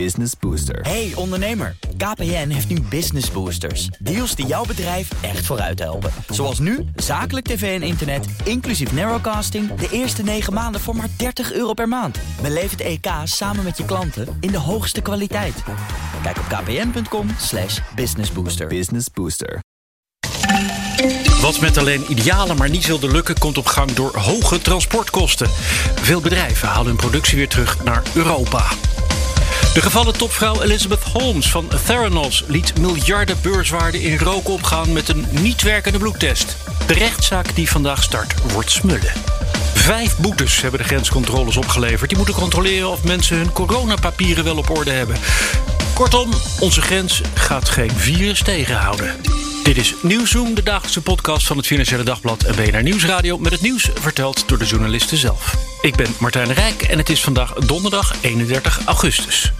Business Booster. Hey ondernemer, KPN heeft nu Business Boosters. Deals die jouw bedrijf echt vooruit helpen. Zoals nu, zakelijk tv en internet, inclusief narrowcasting... de eerste 9 maanden voor maar 30 euro per maand. Beleef het EK samen met je klanten in de hoogste kwaliteit. Kijk op kpn.com slash businessbooster. Business Booster. Wat met alleen idealen maar niet zullen lukken, komt op gang door hoge transportkosten. Veel bedrijven halen hun productie weer terug naar Europa. De gevallen topvrouw Elizabeth Holmes van Theranos liet miljarden beurswaarde in rook opgaan met een niet werkende bloedtest. De rechtszaak die vandaag start wordt smullen. Vijf boetes hebben de grenscontroles opgeleverd. Die moeten controleren of mensen hun coronapapieren wel op orde hebben. Kortom, onze grens gaat geen virus tegenhouden. Dit is Nieuwsroom, de dagelijkse podcast van het Financiële Dagblad en BNR Nieuwsradio... met het nieuws verteld door de journalisten zelf. Ik ben Martijn Rijk en het is vandaag donderdag 31 augustus.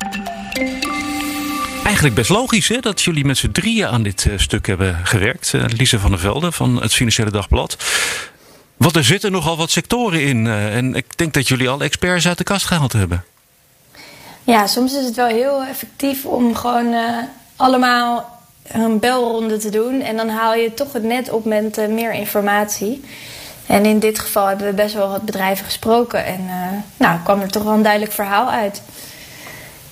Eigenlijk best logisch hè, dat jullie met z'n drieën aan dit uh, stuk hebben gewerkt. Uh, Lise van der Velde van het Financiële Dagblad. Want er zitten nogal wat sectoren in. Uh, en ik denk dat jullie al experts uit de kast gehaald hebben. Ja, soms is het wel heel effectief om gewoon allemaal een belronde te doen. En dan haal je toch het net op met meer informatie. En in dit geval hebben we best wel wat bedrijven gesproken. En nou, kwam er toch wel een duidelijk verhaal uit.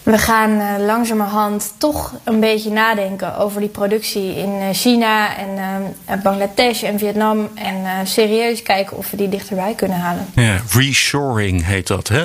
We gaan uh, langzamerhand toch een beetje nadenken over die productie in China en Bangladesh en Vietnam. En serieus kijken of we die dichterbij kunnen halen. Ja, reshoring heet dat, hè?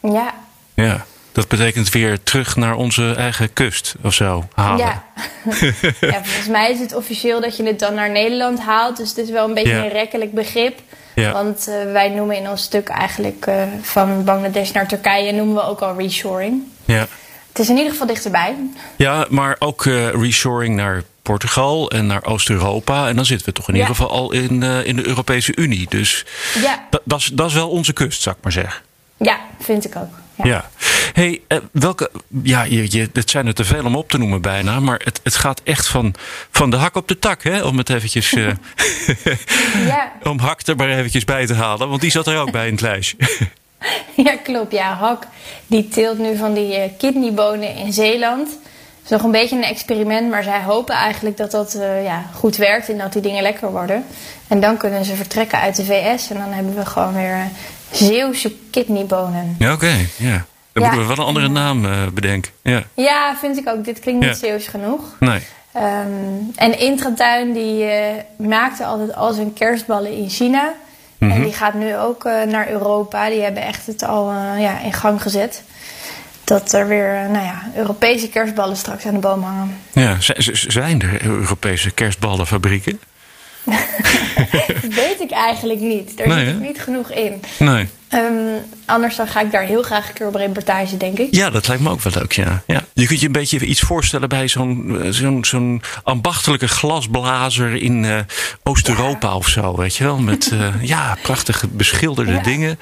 Ja. Ja. Dat betekent weer terug naar onze eigen kust of zo halen. Ja. ja, volgens mij is het officieel dat je het dan naar Nederland haalt. Dus het is wel een beetje Ja. een rekkelijk begrip. Ja. Want uh, wij noemen in ons stuk eigenlijk van Bangladesh naar Turkije noemen we ook al reshoring. Ja, Het is in ieder geval dichterbij. ja maar ook eh, reshoring naar Portugal en naar Oost-Europa. En dan zitten we toch in Ja. ieder geval al in, eh, in de Europese Unie. Dus Ja, dat- is- wel onze kust, zou ik maar zeggen. ja vind ik ook. Ja. Ja. Hey, eh, welke. Ja, je, je, het zijn er te veel om op te noemen bijna. Maar het, het gaat echt van, van de hak op de tak, hè? Om het eventjes. Ja. om hak er maar eventjes bij te halen. Want die zat er ook bij in het lijstje. Ja, klopt. Ja, Hak die teelt nu van die eh, kidneybonen in Zeeland. Het is nog een beetje een experiment, maar zij hopen eigenlijk dat dat eh, ja, goed werkt en dat die dingen lekker worden. En dan kunnen ze vertrekken uit de VS en dan hebben we gewoon weer eh, Zeeuwse kidneybonen. ja, oké. ja. Dan Ja. moeten we wel een andere naam bedenken. Ja. Ja, vind ik ook. Dit klinkt niet Ja. Zeeuws genoeg. Nee. Ehm, en Intratuin die maakte altijd al zijn kerstballen in China. En die gaat nu ook eh, naar Europa. Die hebben echt het al eh, ja, in gang gezet. Dat er weer eh, nou ja, Europese kerstballen straks aan de boom hangen. Ja, zijn er Europese kerstballenfabrieken? Dat weet ik eigenlijk niet. Daar Nee, zit ik niet genoeg in. Nee. Ehm, anders dan ga ik daar heel graag een keer op reportage, denk ik. Ja, dat lijkt me ook wel leuk, ja. ja. Je kunt je een beetje iets voorstellen bij zo'n eh, zo'n zo'n ambachtelijke glasblazer in eh, Oost-Europa of zo, weet je wel? Met eh, ja, prachtige beschilderde Ja. dingen.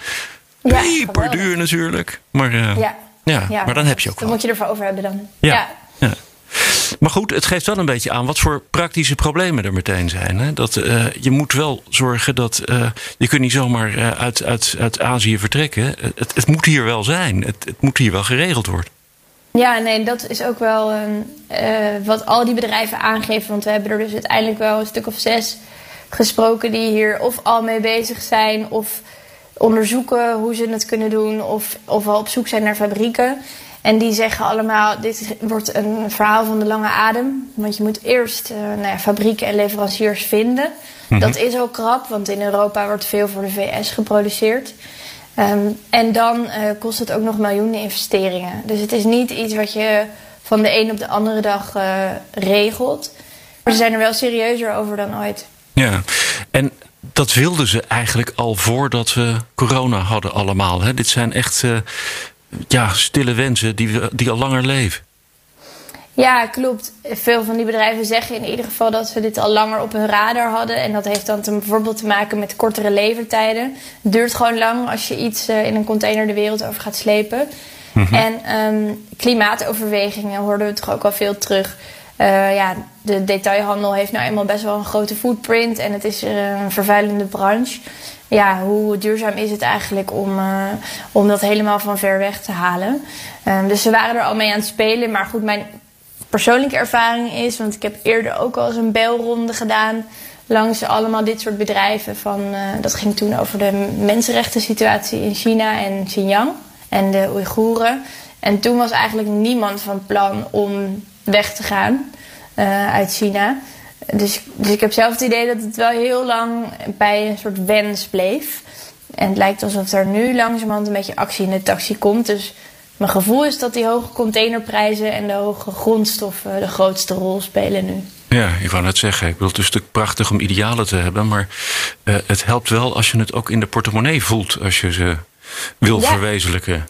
Ja, Peperduur geweldig. natuurlijk. Maar, Ja. ja, maar dan heb je ook Dan wel. moet je ervoor over hebben dan. Ja. Maar goed, het geeft wel een beetje aan wat voor praktische problemen er meteen zijn. Hè? Dat, eh, je moet wel zorgen dat. eh, je kunt niet zomaar eh, uit, uit, Azië vertrekken. Het, het moet hier wel zijn. Het, het moet hier wel geregeld worden. Ja, nee, dat is ook wel ehm, eh, wat al die bedrijven aangeven. Want we hebben er dus uiteindelijk wel een stuk of zes gesproken die hier of al mee bezig zijn, of onderzoeken hoe ze het kunnen doen, of, of al op zoek zijn naar fabrieken. En die zeggen allemaal: dit wordt een verhaal van de lange adem. Want je moet eerst eh, nou ja, fabrieken en leveranciers vinden. Dat is ook krap, want in Europa wordt veel voor de VS geproduceerd. Ehm, en dan eh, kost het ook nog miljoenen investeringen. Dus het is niet iets wat je van de een op de andere dag eh, regelt. Maar ze zijn er wel serieuzer over dan ooit. Ja, en dat wilden ze eigenlijk al voordat we corona hadden allemaal. Hè? Dit zijn echt ja, stille wensen die, die al langer leven. Ja, klopt. Veel van die bedrijven zeggen in ieder geval dat ze dit al langer op hun radar hadden. En dat heeft dan te, bijvoorbeeld te maken met kortere levertijden. Het duurt gewoon lang als je iets eh, in een container de wereld over gaat slepen. En ehm, klimaatoverwegingen hoorden we toch ook wel veel terug. Eh, ja, de detailhandel heeft nou eenmaal best wel een grote footprint en het is eh, een vervuilende branche. Ja, hoe duurzaam is het eigenlijk om, om dat helemaal van ver weg te halen. Ehm, dus ze waren er al mee aan het spelen. Maar goed, mijn persoonlijke ervaring is, want ik heb eerder ook al eens een belronde gedaan langs allemaal dit soort bedrijven. Van, dat ging toen over de mensenrechten situatie in China en Xinjiang en de Oeigoeren. En toen was eigenlijk niemand van plan om weg te gaan uh, uit China. Dus, dus ik heb zelf het idee dat het wel heel lang bij een soort wens bleef. En het lijkt alsof er nu langzamerhand een beetje actie in de taxi komt. Dus mijn gevoel is dat die hoge containerprijzen en de hoge grondstoffen de grootste rol spelen nu. Ja, ik wou net zeggen. Ik bedoel, het is natuurlijk prachtig om idealen te hebben. Maar uh, het helpt wel als je het ook in de portemonnee voelt. Als je ze wil verwezenlijken.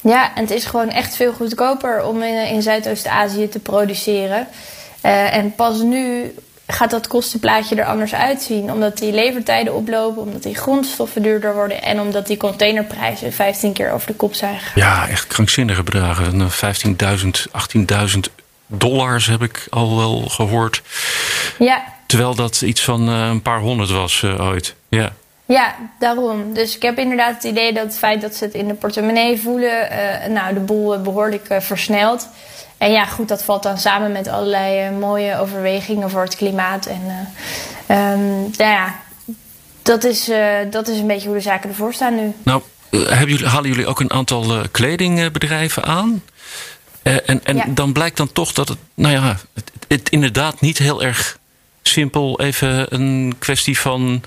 Ja, en het is gewoon echt veel goedkoper om in, in Zuidoost-Azië te produceren. Uh, en pas nu gaat dat kostenplaatje er anders uitzien. Omdat die levertijden oplopen, omdat die grondstoffen duurder worden en omdat die containerprijzen 15 keer over de kop zijn gegaan. Ja, echt krankzinnige bedragen. 15.000, 18.000 dollars heb ik al wel gehoord. Ja. Terwijl dat iets van uh, een paar honderd was ooit. Ja. Ja, daarom. Dus ik heb inderdaad het idee dat het feit dat ze het in de portemonnee voelen, uh, nou, de boel behoorlijk uh, versnelt. En ja, goed, dat valt dan samen met allerlei uh, mooie overwegingen voor het klimaat. En um, nou ja, dat is, dat is een beetje hoe de zaken ervoor staan nu. Nou, hebben jullie, halen jullie ook een aantal kledingbedrijven aan? en en ja. dan blijkt dan toch dat het, nou ja, het, het inderdaad niet heel erg simpel even een kwestie van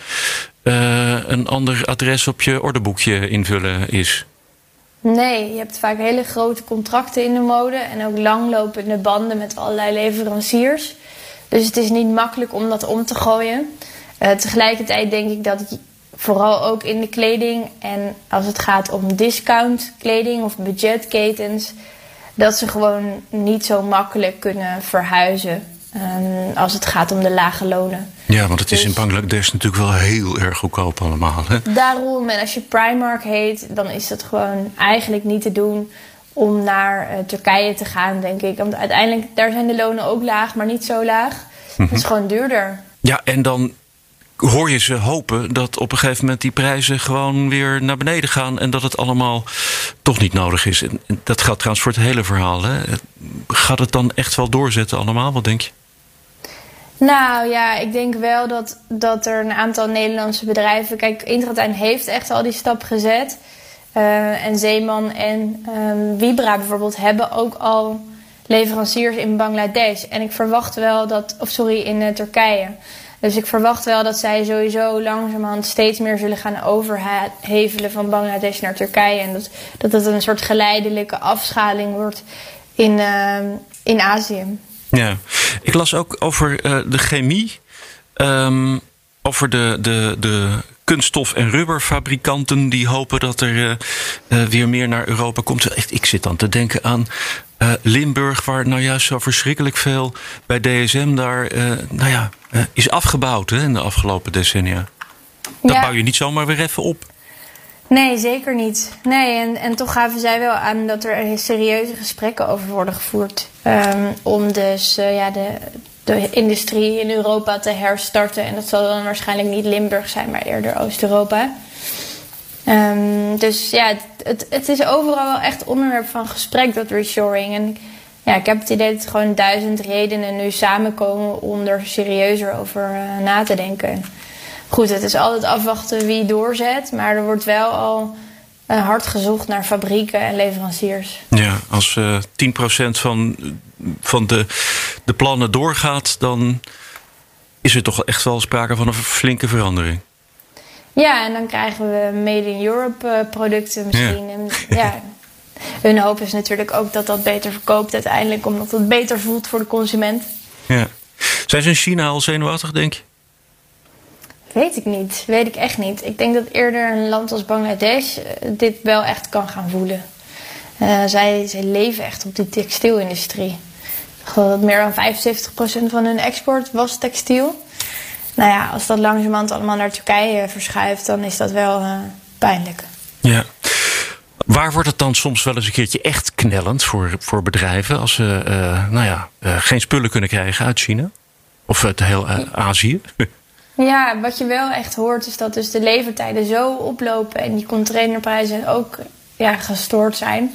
uh, een ander adres op je ordeboekje invullen is. Nee, je hebt vaak hele grote contracten in de mode en ook langlopende banden met allerlei leveranciers. Dus het is niet makkelijk om dat om te gooien. Uh, tegelijkertijd denk ik dat vooral ook in de kleding en als het gaat om discount kleding of budgetketens, dat ze gewoon niet zo makkelijk kunnen verhuizen um, als het gaat om de lage lonen. Ja, want het is in dus- Bangladesh natuurlijk wel heel erg goedkoop allemaal. Hè? Daarom, en als je Primark heet, dan is dat gewoon eigenlijk niet te doen om naar uh, Turkije te gaan, denk ik. Want uiteindelijk, daar zijn de lonen ook laag, maar niet zo laag. Het is mhm. gewoon duurder. Ja, en dan hoor je ze hopen dat op een gegeven moment die prijzen gewoon weer naar beneden gaan en dat het allemaal toch niet nodig is. En dat geldt trouwens voor het hele verhaal. Hè? Gaat het dan echt wel doorzetten allemaal? Wat denk je? Nou ja, ik denk wel dat, dat er een aantal Nederlandse bedrijven. Kijk, Intratuin heeft echt al die stap gezet. Uh, en Zeeman en um, Vibra bijvoorbeeld hebben ook al leveranciers in Bangladesh. En ik verwacht wel dat, of sorry, in uh, Turkije. Dus ik verwacht wel dat zij sowieso langzamerhand steeds meer zullen gaan overhevelen van Bangladesh naar Turkije. En dat, dat een soort geleidelijke afschaling wordt in, uh, in Azië. Ja, ik las ook over uh, de chemie. Um, over de, de, de kunststof- en rubberfabrikanten die hopen dat er uh, uh, weer meer naar Europa komt. Echt, ik zit dan te denken aan uh, Limburg, waar nou juist zo verschrikkelijk veel bij DSM daar nou ja, is afgebouwd hè, in de afgelopen decennia. Dat ja. bouw je niet zomaar weer even op. Nee, zeker niet. Nee, en, en toch gaven zij wel aan dat er serieuze gesprekken over worden gevoerd. Um, om dus uh, ja, de, de industrie in Europa te herstarten. En dat zal dan waarschijnlijk niet Limburg zijn, maar eerder Oost-Europa. Um, dus ja, het, het, is overal wel echt onderwerp van gesprek, dat reshoring. En ja, ik heb het idee dat gewoon duizend redenen nu samenkomen om er serieuzer over uh, na te denken goed, het is altijd afwachten wie doorzet. Maar er wordt wel al uh, hard gezocht naar fabrieken en leveranciers. Ja, als uh, eh, 10% van, van de, de plannen doorgaat, dan is er toch echt wel sprake van een flinke verandering. Ja, en dan krijgen we Made in Europe uh, producten misschien. Ja. En, ja. Hun hoop is natuurlijk ook dat dat beter verkoopt uiteindelijk, omdat het beter voelt voor de consument. Ja. Zijn ze in China al zenuwachtig, denk je? Weet ik niet. Weet ik echt niet. Ik denk dat eerder een land als Bangladesh eh, dit wel echt kan gaan voelen. Uh, zij, leven echt op die textielindustrie. Meer dan 75% van hun export was textiel. Nou ja, als dat langzamerhand allemaal naar Turkije verschuift, dan is dat wel uh, pijnlijk. Ja. Waar wordt het dan soms wel eens een keertje echt knellend voor, voor bedrijven als ze nou ja, geen spullen kunnen krijgen uit China? Of uit heel Azië? Ja, wat je wel echt hoort is dat dus de levertijden zo oplopen en die containerprijzen ook ja, gestoord zijn.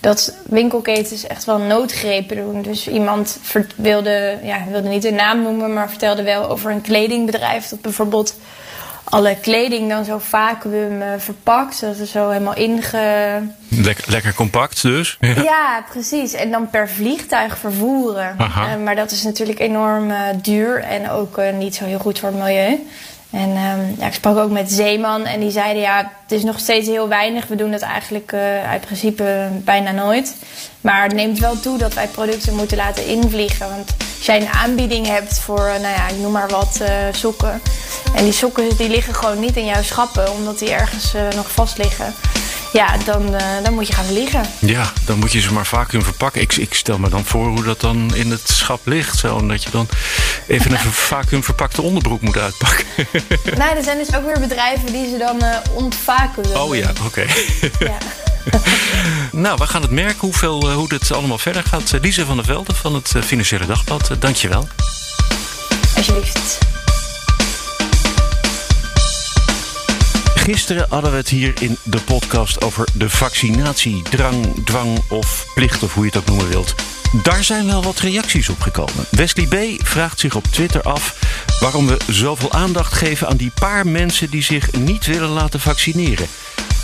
Dat winkelketens echt wel noodgrepen doen. Dus iemand wilde, ja, wilde niet de naam noemen, maar vertelde wel over een kledingbedrijf dat bijvoorbeeld alle kleding dan zo vacuüm uh, verpakt. Dat is zo helemaal inge... Lekker, lekker compact dus. Ja. precies. En dan per vliegtuig vervoeren. Uh, maar dat is natuurlijk enorm uh, duur en ook niet zo heel goed voor het milieu. En um, ja, ik sprak ook met Zeeman en die zeiden ja, het is nog steeds heel weinig. We doen het eigenlijk uh, uit principe bijna nooit. Maar het neemt wel toe dat wij producten moeten laten invliegen. Want als jij een aanbieding hebt voor, uh, nou ja, ik noem maar wat, uh, sokken. En die sokken die liggen gewoon niet in jouw schappen, omdat die ergens nog vast liggen ja, dan, uh, dan moet je gaan vliegen. Ja, dan moet je ze maar vacuüm verpakken. Ik, ik stel me dan voor hoe dat dan in het schap ligt. Zo, dat je dan even een vacuüm verpakte onderbroek moet uitpakken. nou, er zijn dus ook weer bedrijven die ze dan uh. Oh ja, oké. Ja. nou, we gaan het merken hoeveel, uh, hoe dit allemaal verder gaat. Lise van der Velde van het Financiële Dagblad, dank je wel. Alsjeblieft. Gisteren hadden we het hier in de podcast over de vaccinatie, drang, dwang of plicht, of hoe je het ook noemen wilt. Daar zijn wel wat reacties op gekomen. Wesley B. vraagt zich op Twitter af waarom we zoveel aandacht geven aan die paar mensen die zich niet willen laten vaccineren.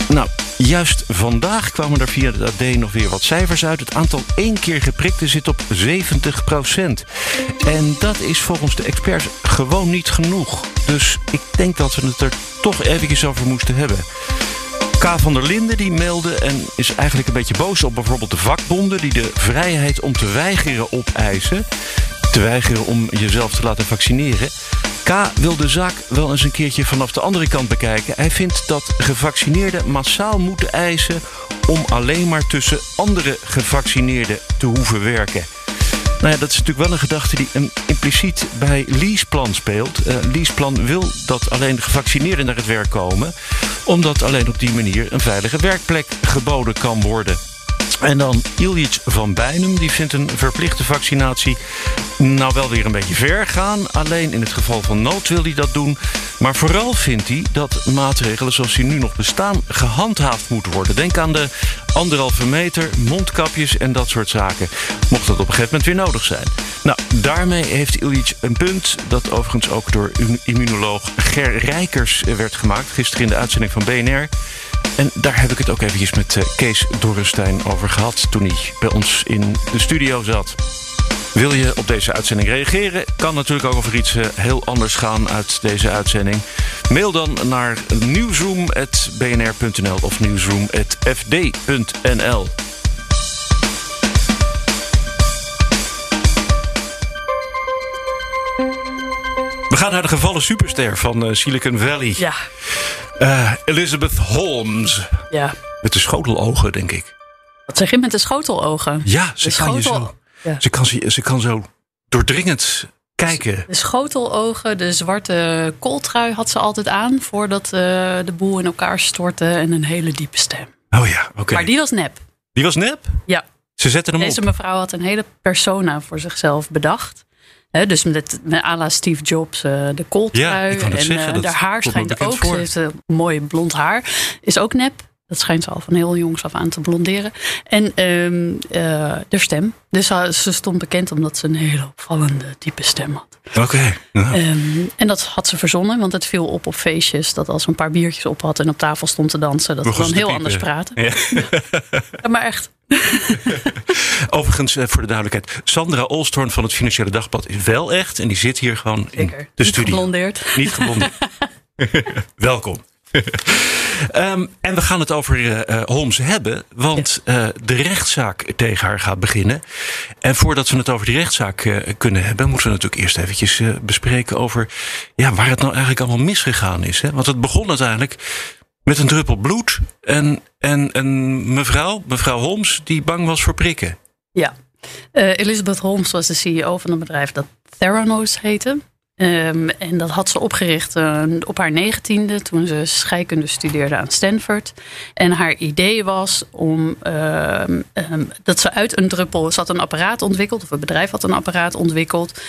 Nou, juist vandaag kwamen er via het AD nog weer wat cijfers uit. Het aantal één keer geprikten zit op 70% En dat is volgens de experts gewoon niet genoeg. Dus ik denk dat we het er toch eventjes over moesten hebben. K. van der Linden die meldde en is eigenlijk een beetje boos op bijvoorbeeld de vakbonden... die de vrijheid om te weigeren opeisen. Te weigeren om jezelf te laten vaccineren. K wil de zaak wel eens een keertje vanaf de andere kant bekijken. Hij vindt dat gevaccineerden massaal moeten eisen om alleen maar tussen andere gevaccineerden te hoeven werken. Nou ja, dat is natuurlijk wel een gedachte die een impliciet bij Leaseplan speelt. Uh, Leaseplan wil dat alleen de gevaccineerden naar het werk komen, omdat alleen op die manier een veilige werkplek geboden kan worden. En dan Iljic van Bijnem, die vindt een verplichte vaccinatie nou wel weer een beetje ver gaan. Alleen in het geval van nood wil hij dat doen. Maar vooral vindt hij dat maatregelen zoals die nu nog bestaan gehandhaafd moeten worden. Denk aan de anderhalve meter, mondkapjes en dat soort zaken. Mocht dat op een gegeven moment weer nodig zijn. Nou, daarmee heeft Iljic een punt dat overigens ook door immunoloog Ger Rijkers werd gemaakt. Gisteren in de uitzending van BNR. En daar heb ik het ook eventjes met eh, Kees Dorrestein over gehad toen hij bij ons in de studio zat. Wil je op deze uitzending reageren? Kan natuurlijk ook over iets eh, heel anders gaan uit deze uitzending. Mail dan naar nieuwsroom.bnr.nl of nieuwsroom.fd.nl. We gaan naar de gevallen superster van eh, Silicon Valley. Ja. Uh, Elizabeth Holmes. Ja. Met de schotelogen, denk ik. Wat zeg je met de schotelogen? Ja, ze, kan, je zo, ja. ze, kan, ze kan zo doordringend kijken. De schotelogen, de zwarte kooltrui had ze altijd aan... voordat uh, de boel in elkaar stortte en een hele diepe stem. Oh ja, oké. Maar die was nep. Die was nep? Ja. Ze zette hem Deze op. mevrouw had een hele persona voor zichzelf bedacht. He, dus met, met à la Steve Jobs, uh, de kooltrui. Ja, en zeggen, uh, haar haar schijnt ook. Ze heeft uh, mooi blond haar. Is ook nep. Dat schijnt ze al van heel jongs af aan te blonderen. En um, de stem. Dus ze stond bekend omdat ze een hele opvallende diepe stem had. Oké. Okay. Ja. Um, en dat had ze verzonnen, want het viel op op feestjes. Dat als ze een paar biertjes op had en op tafel stond te dansen, dat ze dan heel anders praten. Ja. ja maar echt. Overigens, voor de duidelijkheid, Sandra Olstorn van het Financiële Dagblad is wel echt. En die zit hier gewoon in Zeker. de Niet studio. Geblondeerd. Niet geblondeerd. Welkom. Um, en we gaan het over uh, Holmes hebben, want uh, de rechtszaak tegen haar gaat beginnen. En voordat we het over die rechtszaak uh, kunnen hebben, moeten we natuurlijk eerst eventjes bespreken over ja, waar het nou eigenlijk allemaal misgegaan is. Hè? Want het begon uiteindelijk met een druppel bloed en, en een mevrouw, mevrouw Holmes, die bang was voor prikken. Ja, Elizabeth Holmes was de CEO van een bedrijf dat Theranos heette. Ehm, en dat had ze opgericht uh, op haar negentiende, toen ze scheikunde studeerde aan Stanford. En haar idee was om um, um, dat ze uit een druppel. Ze had een apparaat ontwikkeld, of een bedrijf had een apparaat ontwikkeld.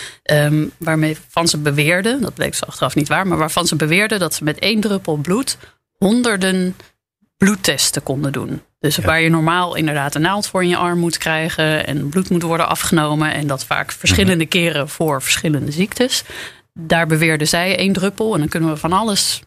waarmee van ze beweerde, dat bleek ze achteraf niet waar, maar waarvan ze beweerde dat ze met één druppel bloed honderden bloedtesten konden doen. Dus waar je normaal inderdaad een naald voor in je arm moet krijgen en bloed moet worden afgenomen en dat vaak verschillende mhm. keren voor verschillende ziektes. Daar beweerde zij één druppel en dan kunnen we van alles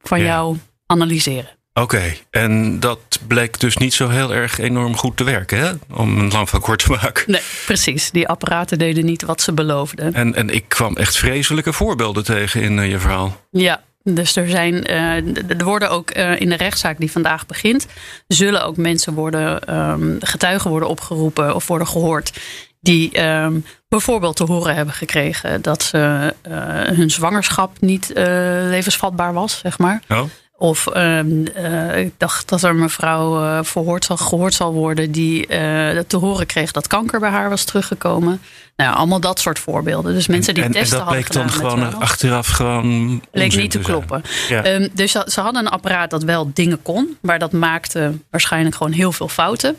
van jou analyseren. Oké, en dat bleek dus niet zo heel erg enorm goed te werken, hè? om een lang van kort te maken. Nee, precies. Die apparaten deden niet wat ze beloofden. En, en ik kwam echt vreselijke voorbeelden tegen in uh, je verhaal. Ja, dus er, zijn, uh, er worden ook uh, in de rechtszaak die vandaag begint, zullen ook mensen worden, um, getuigen worden opgeroepen of worden gehoord. Die um, bijvoorbeeld te horen hebben gekregen dat ze, uh, hun zwangerschap niet levensvatbaar was, zeg maar. Oh. Of um, uh, ik dacht dat er een mevrouw verhoord zal, gehoord zal worden die te horen kreeg dat kanker bij haar was teruggekomen. Nou, allemaal dat soort voorbeelden. Dus mensen die en, testen en dat bleek dan gewoon achteraf gewoon. Bleek niet te, te kloppen. Ja. Um, dus ze hadden een apparaat dat wel dingen kon, maar dat maakte waarschijnlijk gewoon heel veel fouten.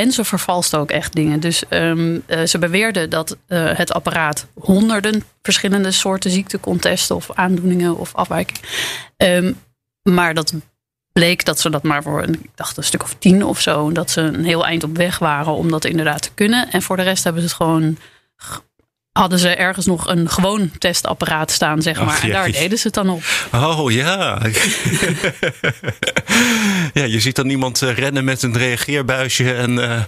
En ze vervalste ook echt dingen. Dus um, uh, ze beweerden dat uh, het apparaat honderden verschillende soorten ziekten kon testen, of aandoeningen of afwijkingen. Um, maar dat bleek dat ze dat maar voor, ik dacht een stuk of tien of zo, dat ze een heel eind op weg waren om dat inderdaad te kunnen. En voor de rest hebben ze het gewoon hadden ze ergens nog een gewoon testapparaat staan, zeg maar. en daar deden ze het dan op. Oh ja. ja, je ziet dan iemand eh, rennen met een reageerbuisje en uh,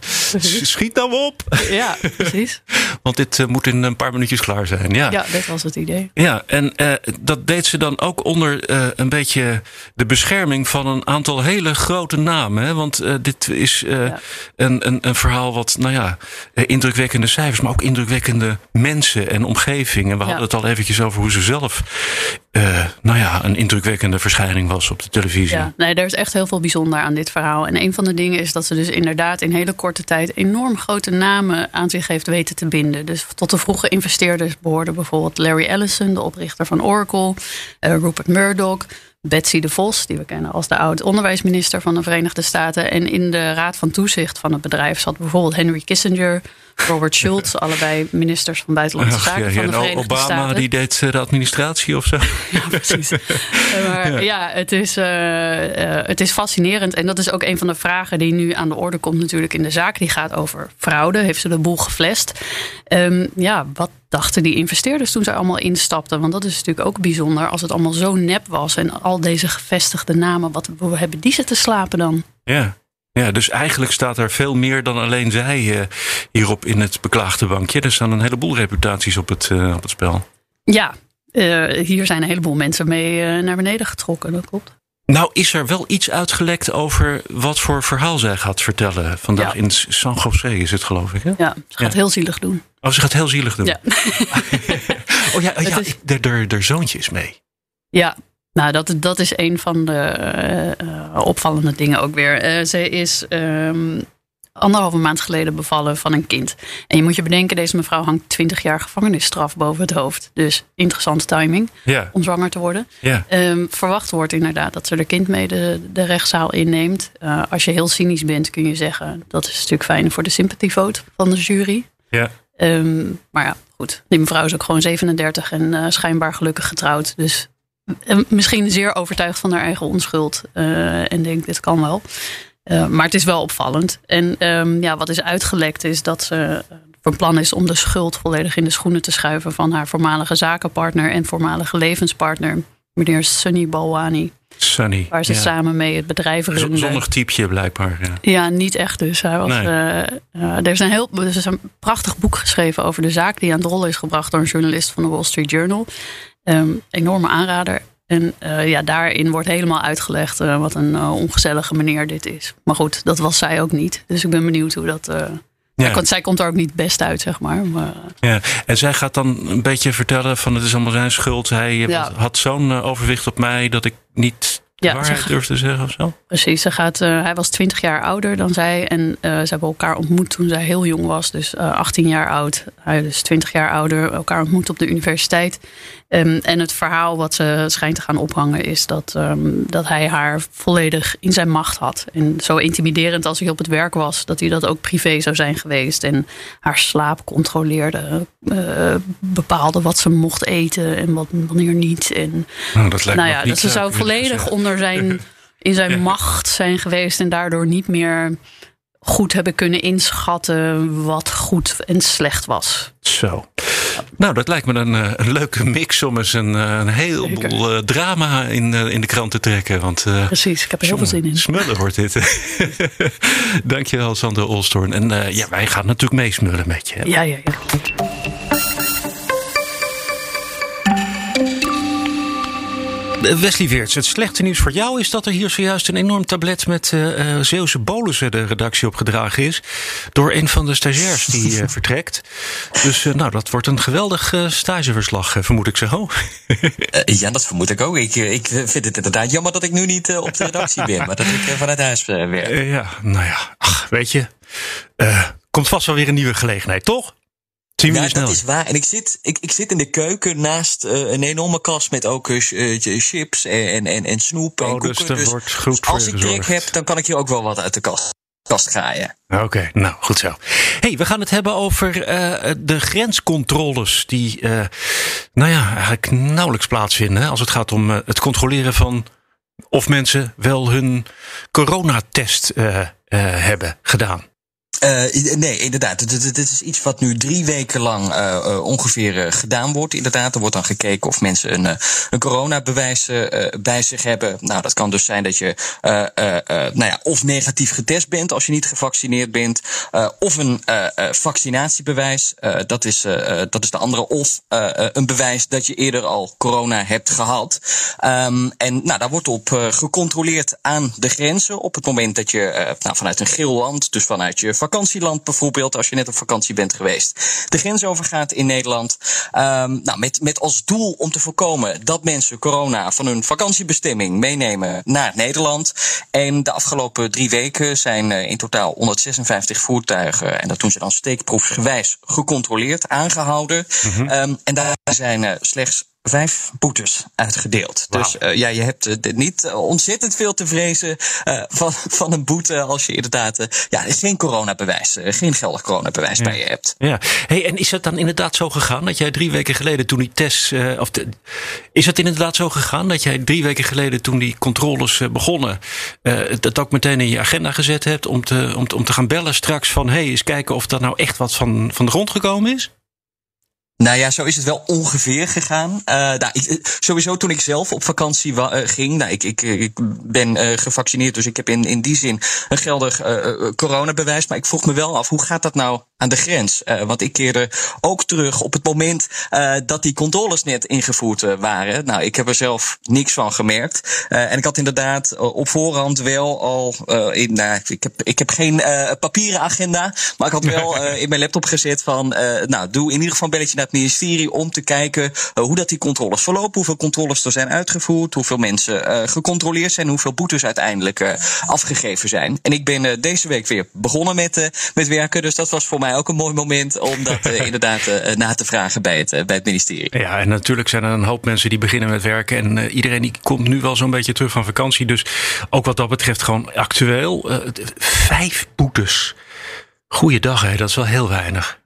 schiet nou op. ja, precies. Want dit uh, moet in een paar minuutjes klaar zijn. Ja, ja dat was het idee. Ja, en uh, dat deed ze dan ook onder een beetje de bescherming van een aantal hele grote namen. Hè? Want dit is ja. een, een, een verhaal wat, nou ja, indrukwekkende cijfers, maar ook indrukwekkende mensen en omgeving. En we hadden het al eventjes over hoe ze zelf, uh, nou ja, een indrukwekkende verschijning was op de televisie. Ja, nee, er is echt heel veel bijzonder aan dit verhaal. En een van de dingen is dat ze dus inderdaad in hele korte tijd enorm grote namen aan zich heeft weten te binden. Dus tot de vroege investeerders behoorden bijvoorbeeld Larry Ellison, de oprichter van Oracle, uh, Rupert Murdoch. Betsy de Vos, die we kennen als de oud-onderwijsminister van de Verenigde Staten. En in de raad van toezicht van het bedrijf zat bijvoorbeeld Henry Kissinger, Robert Schultz, allebei ministers van Buitenlandse Zaken ja, van de Verenigde Obama, Staten. Die deed eh, de administratie of zo. Ja, precies. maar ja, ja het, is, uh, uh, het is fascinerend. En dat is ook een van de vragen die nu aan de orde komt natuurlijk in de zaak. Die gaat over fraude. Heeft ze de boel geflest? Um, ja, wat dachten die investeerders toen ze allemaal instapten? Want dat is natuurlijk ook bijzonder als het allemaal zo nep was. En al deze gevestigde namen, wat hebben die ze te slapen dan? Ja, ja, dus eigenlijk staat er veel meer dan alleen zij uh, hierop in het beklaagde bankje. Er staan een heleboel reputaties op het, uh, op het spel. Ja, uh, hier zijn een heleboel mensen mee naar beneden getrokken, dat klopt. Nou, is er wel iets uitgelekt over wat voor verhaal zij gaat vertellen vandaag ja. in San José, is het geloof ik? Hè? Ja, ze gaat ja. heel zielig doen. Oh, ze gaat heel zielig doen. Ja. oh ja, ja is... de, de, de zoontje is mee. Ja, nou, dat, dat is een van de uh, opvallende dingen ook weer. Uh, ze is um, anderhalve maand geleden bevallen van een kind. En je moet je bedenken, deze mevrouw hangt 20 jaar gevangenisstraf boven het hoofd. Dus interessante timing ja. om zwanger te worden. Ja. Um, verwacht wordt inderdaad dat ze haar kind mee de, de rechtszaal inneemt. Uh, als je heel cynisch bent, kun je zeggen dat is natuurlijk fijn voor de sympathievote van de jury. Ja. Um, maar ja, goed. Die mevrouw is ook gewoon 37 en schijnbaar gelukkig getrouwd. Dus misschien zeer overtuigd van haar eigen onschuld. Uh, en denkt, dit kan wel. Uh, maar het is wel opvallend. En um, ja, wat is uitgelekt is dat ze van plan is om de schuld volledig in de schoenen te schuiven van haar voormalige zakenpartner en voormalige levenspartner, meneer Sunny Balwani. Sunny. Waar ze ja. samen mee het bedrijf runden. Zonnig typeje blijkbaar. Ja. ja, niet echt dus. Hij was, nee. uh, uh, er, is een heel, er is een prachtig boek geschreven over de zaak die aan de rol is gebracht door een journalist van de Wall Street Journal. Um, enorme aanrader. En uh, ja, daarin wordt helemaal uitgelegd uh, wat een uh, ongezellige meneer dit is. Maar goed, dat was zij ook niet. Dus ik ben benieuwd hoe dat. Ja. Komt, zij komt er ook niet best uit, zeg maar. maar. Ja, en zij gaat dan een beetje vertellen van het is allemaal zijn schuld. Hij ja. had zo'n overwicht op mij dat ik niet ja, waarheid durft te zeggen of zo? Precies, ze gaat, hij was 20 jaar ouder dan zij. En ze hebben elkaar ontmoet toen zij heel jong was. Dus uh, 18 jaar oud. Hij is 20 jaar ouder. Elkaar ontmoet op de universiteit. Um, en het verhaal wat ze schijnt te gaan ophangen is dat, um, dat hij haar volledig in zijn macht had. En zo intimiderend als hij op het werk was, dat hij dat ook privé zou zijn geweest. En haar slaap controleerde, uh, bepaalde wat ze mocht eten en wat, wanneer niet. En, nou, dat lijkt nou ja, dat ze zou volledig onder zijn, in zijn macht zijn geweest en daardoor niet meer goed hebben kunnen inschatten wat goed en slecht was. Zo. Nou, dat lijkt me een, eh, een leuke mix om eens een, eh, een heleboel uh, drama in, in de krant te trekken. Want, uh, Precies, ik heb er heel veel zin in. Smullen wordt dit. Dankjewel, Sander Olstorn. En ja, wij gaan natuurlijk meesmullen met je. Ja, ja, ja. Wesley Weerts, het slechte nieuws voor jou is dat er hier zojuist een enorm tablet met uh, Zeeuwse bolussen de redactie opgedragen is. Door een van de stagiairs die uh, vertrekt. Dus uh, nou, dat wordt een geweldig stageverslag, vermoed ik zo. ja, dat vermoed ik ook. Ik, ik vind het inderdaad jammer dat ik nu niet op de redactie ben, maar dat ik vanuit huis werk. ja, nou ja, ach, weet je. komt vast wel weer een nieuwe gelegenheid, toch? Ja, dat is waar. En ik zit, ik, ik zit in de keuken naast uh, een enorme kast met ook uh, chips en, en, en snoep oh, en dus koeken. Dus, wordt goed dus als ik trek heb, dan kan ik hier ook wel wat uit de kast, kast graaien. Oké, okay, nou goed zo. hey, we gaan het hebben over uh, de grenscontroles die, nou ja, eigenlijk nauwelijks plaatsvinden als het gaat om het controleren van of mensen wel hun coronatest hebben gedaan. Uh, nee, inderdaad. Dit is iets wat nu drie weken lang uh, ongeveer uh, gedaan wordt. Inderdaad, er wordt dan gekeken of mensen een, een coronabewijs bij zich hebben. Nou, dat kan dus zijn dat je nou ja, of negatief getest bent als je niet gevaccineerd bent, of een vaccinatiebewijs. dat, is, dat is de andere. Of een bewijs dat je eerder al corona hebt gehad. Um, en nou, daar wordt op gecontroleerd aan de grenzen. Op het moment dat je nou, vanuit een geel land, dus vanuit je vakantieland bijvoorbeeld, als je net op vakantie bent geweest, de grens overgaat in Nederland. Um, nou, met, met als doel om te voorkomen dat mensen corona van hun vakantiebestemming meenemen naar Nederland. En de afgelopen drie weken zijn in totaal 156 voertuigen, en dat doen ze dan steekproefsgewijs, gecontroleerd, aangehouden. Mm -hmm. um, en daar zijn slechts vijf boetes uitgedeeld. Wow. Dus uh, ja, je hebt uh, niet uh, ontzettend veel te vrezen van, van een boete als je inderdaad ja, geen coronabewijs, geen geldig coronabewijs ja. bij je hebt. Ja, hey, en is het dan inderdaad zo gegaan dat jij drie weken geleden toen die test, of de, is het inderdaad zo gegaan dat jij drie weken geleden toen die controles begonnen, dat ook meteen in je agenda gezet hebt om te, om te, om te gaan bellen straks van hé, hey, eens kijken of dat nou echt wat van, van de grond gekomen is? Nou ja, zo is het wel ongeveer gegaan. Uh, nou, ik, sowieso toen ik zelf op vakantie uh, ging. Nou, ik, ik, ik ben uh, gevaccineerd, dus ik heb in, in die zin een geldig coronabewijs. Maar ik vroeg me wel af, hoe gaat dat nou aan de grens? want ik keerde ook terug op het moment dat die controles net ingevoerd waren. Nou, ik heb er zelf niks van gemerkt. en ik had inderdaad op voorhand wel al in, nou, ik heb, ik heb geen papieren agenda. Maar ik had wel in mijn laptop gezet van, nou, doe in ieder geval een belletje naar het ministerie om te kijken uh, hoe dat die controles verlopen, hoeveel controles er zijn uitgevoerd, hoeveel mensen uh, gecontroleerd zijn, hoeveel boetes uiteindelijk uh, afgegeven zijn. En ik ben deze week weer begonnen met, met werken, dus dat was voor mij ook een mooi moment om dat inderdaad na te vragen bij het, bij het ministerie. Ja, en natuurlijk zijn er een hoop mensen die beginnen met werken en iedereen die komt nu wel zo'n beetje terug van vakantie, dus ook wat dat betreft gewoon actueel vijf boetes. Goeiedag, hè, dat is wel heel weinig.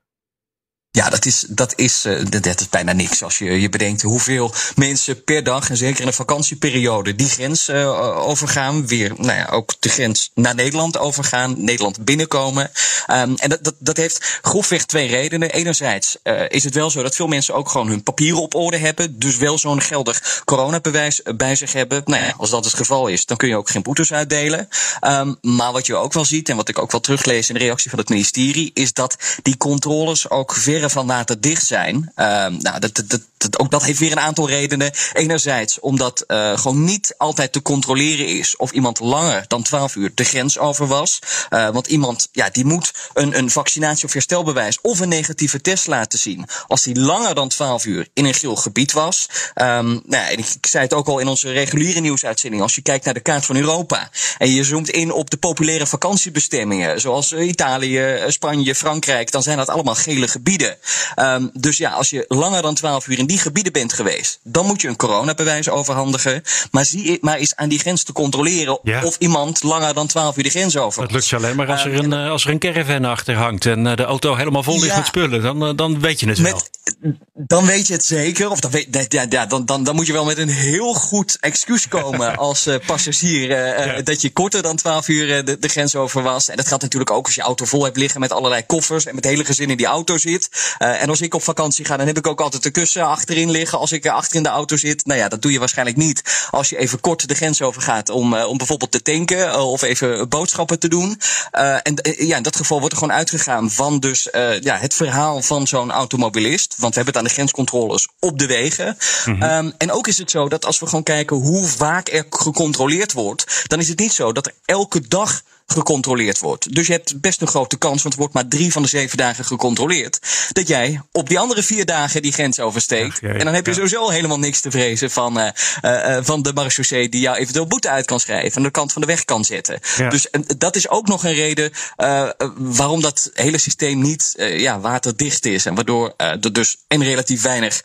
Ja, dat is, dat, is, uh, dat is bijna niks als je je bedenkt hoeveel mensen per dag, en zeker in de vakantieperiode, die grens uh, overgaan. Weer, nou ja, ook de grens naar Nederland overgaan, Nederland binnenkomen. Um, en dat, dat, dat heeft grofweg twee redenen. Enerzijds uh, is het wel zo dat veel mensen ook gewoon hun papieren op orde hebben. Dus wel zo'n geldig coronabewijs bij zich hebben. Nou ja, als dat het geval is, dan kun je ook geen boetes uitdelen. Um, maar wat je ook wel ziet, en wat ik ook wel teruglees in de reactie van het ministerie, is dat die controles ook ver van laten dicht zijn. Um, nou, dat, dat, dat, ook dat heeft weer een aantal redenen. Enerzijds omdat uh, gewoon niet altijd te controleren is of iemand langer dan 12 uur de grens over was. Uh, want iemand ja, die moet een, een vaccinatie of herstelbewijs of een negatieve test laten zien. Als die langer dan 12 uur in een geel gebied was. Um, nou, ik, ik zei het ook al in onze reguliere nieuwsuitzending. Als je kijkt naar de kaart van Europa en je zoomt in op de populaire vakantiebestemmingen, zoals Italië, Spanje, Frankrijk, dan zijn dat allemaal gele gebieden. Um, dus ja, als je langer dan 12 uur in die gebieden bent geweest, dan moet je een coronabewijs overhandigen. Maar, zie, maar is aan die grens te controleren ja. of iemand langer dan 12 uur de grens over. Dat lukt je alleen maar als er een, uh, als er een caravan achter hangt en uh, de auto helemaal vol ligt ja, met spullen. Dan, uh, dan weet je het wel. Met, dan weet je het zeker. Of dan, weet, ja, ja, dan, dan, dan moet je wel met een heel goed excuus komen als passagier. Ja. Dat je korter dan 12 uur de, de, grens over was. En dat geldt natuurlijk ook als je auto vol hebt liggen met allerlei koffers. En met het hele gezin in die auto zit. en als ik op vakantie ga, dan heb ik ook altijd de kussen achterin liggen. Als ik achter in de auto zit. Nou ja, dat doe je waarschijnlijk niet als je even kort de grens over gaat om, om bijvoorbeeld te tanken uh, of even boodschappen te doen. Uh, en ja, in dat geval wordt er gewoon uitgegaan van dus ja, het verhaal van zo'n automobilist. Want we hebben het aan de grenscontroles op de wegen. Mm -hmm. um, en ook is het zo dat als we gewoon kijken hoe vaak er gecontroleerd wordt, dan is het niet zo dat er elke dag gecontroleerd wordt. Dus je hebt best een grote kans, want er wordt maar drie van de zeven dagen gecontroleerd, dat jij op die andere vier dagen die grens oversteekt. Ja, ja, ja, en dan heb je sowieso helemaal niks te vrezen van, uh, uh, van de marechaussee die jou eventueel boete uit kan schrijven en de kant van de weg kan zetten. Dus en, dat is ook nog een reden uh, waarom dat hele systeem niet ja, waterdicht is. En waardoor er dus en relatief weinig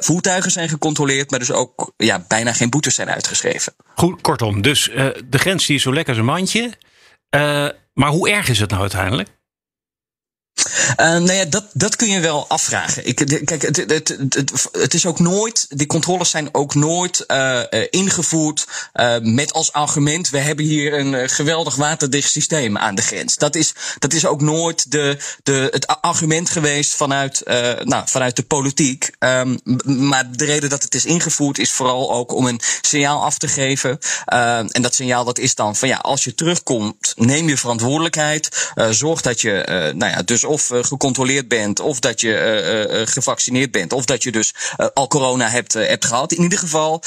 voertuigen zijn gecontroleerd, maar dus ook ja, bijna geen boetes zijn uitgeschreven. Goed, kortom, dus de grens die is zo lekker als een mandje. Uh, maar hoe erg is het nou uiteindelijk? Uh, nou ja, dat, dat kun je wel afvragen. Ik, kijk, het, het, het, is ook nooit, die controles zijn ook nooit uh, ingevoerd uh, met als argument: we hebben hier een geweldig waterdicht systeem aan de grens. Dat is, dat is ook nooit de, de, het argument geweest vanuit, nou, vanuit de politiek. Um, maar de reden dat het is ingevoerd is vooral ook om een signaal af te geven. en dat signaal dat is dan van ja, als je terugkomt, neem je verantwoordelijkheid. zorg dat je, nou ja, dus of gecontroleerd bent, of dat je uh, gevaccineerd bent, of dat je dus uh, al corona hebt, uh, hebt gehad. In ieder geval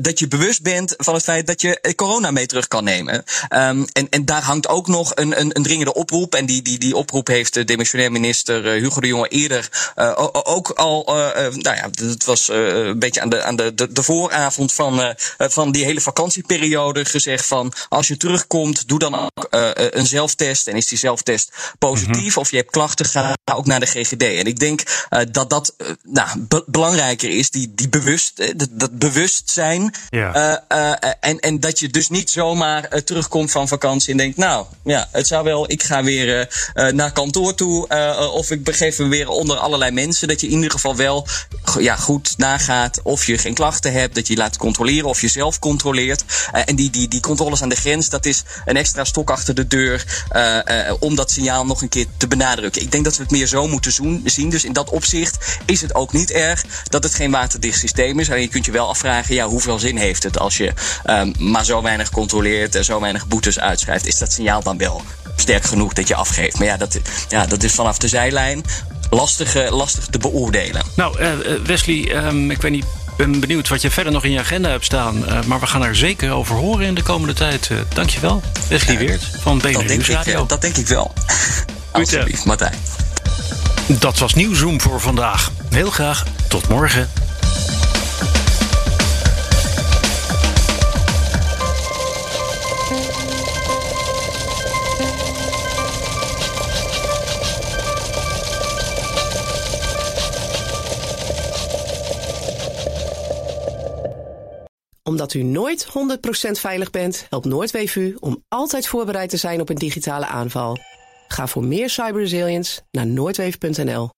dat je bewust bent van het feit dat je corona mee terug kan nemen. Um, en, en daar hangt ook nog een, een, een dringende oproep. En die, die, die oproep heeft de demissionair minister Hugo de Jonge eerder ook al, nou ja, het was een beetje aan de, aan de, de, de vooravond van, van die hele vakantieperiode gezegd van als je terugkomt, doe dan ook een zelftest. En is die zelftest positief mm -hmm. of je hebt klachten, ga ook naar de GGD. En ik denk uh, dat dat uh, nou, be belangrijker is, die, die bewust, uh, dat, dat bewustzijn. Ja. en, en dat je dus niet zomaar terugkomt van vakantie en denkt, nou ja, het zou wel, ik ga weer naar kantoor toe of ik begeef me weer onder allerlei mensen. Dat je in ieder geval wel ja, goed nagaat of je geen klachten hebt, dat je je laat controleren of je zelf controleert. en die, die, die controles aan de grens, dat is een extra stok achter de deur om dat signaal nog een keer te benadrukken. Ik denk dat we het meer zo moeten zien. Dus in dat opzicht is het ook niet erg dat het geen waterdicht systeem is. En je kunt je wel afvragen, ja, hoeveel zin heeft het als je um, maar zo weinig controleert en zo weinig boetes uitschrijft? Is dat signaal dan wel sterk genoeg dat je afgeeft? Maar ja, dat, ja, dat is vanaf de zijlijn lastig, lastig te beoordelen. Nou, uh, Wesley, um, ik weet niet ben benieuwd wat je verder nog in je agenda hebt staan. Uh, maar we gaan er zeker over horen in de komende tijd. Uh, dankjewel, Wesley Weert van BNR Nieuwsradio. Dat denk ik wel. Alsjeblieft, Martijn. Dat was Nieuwzoom voor vandaag. Heel graag tot morgen. Omdat u nooit 100% veilig bent, helpt Noordweef u om altijd voorbereid te zijn op een digitale aanval. Ga voor meer cyberresilience naar noordweef.nl.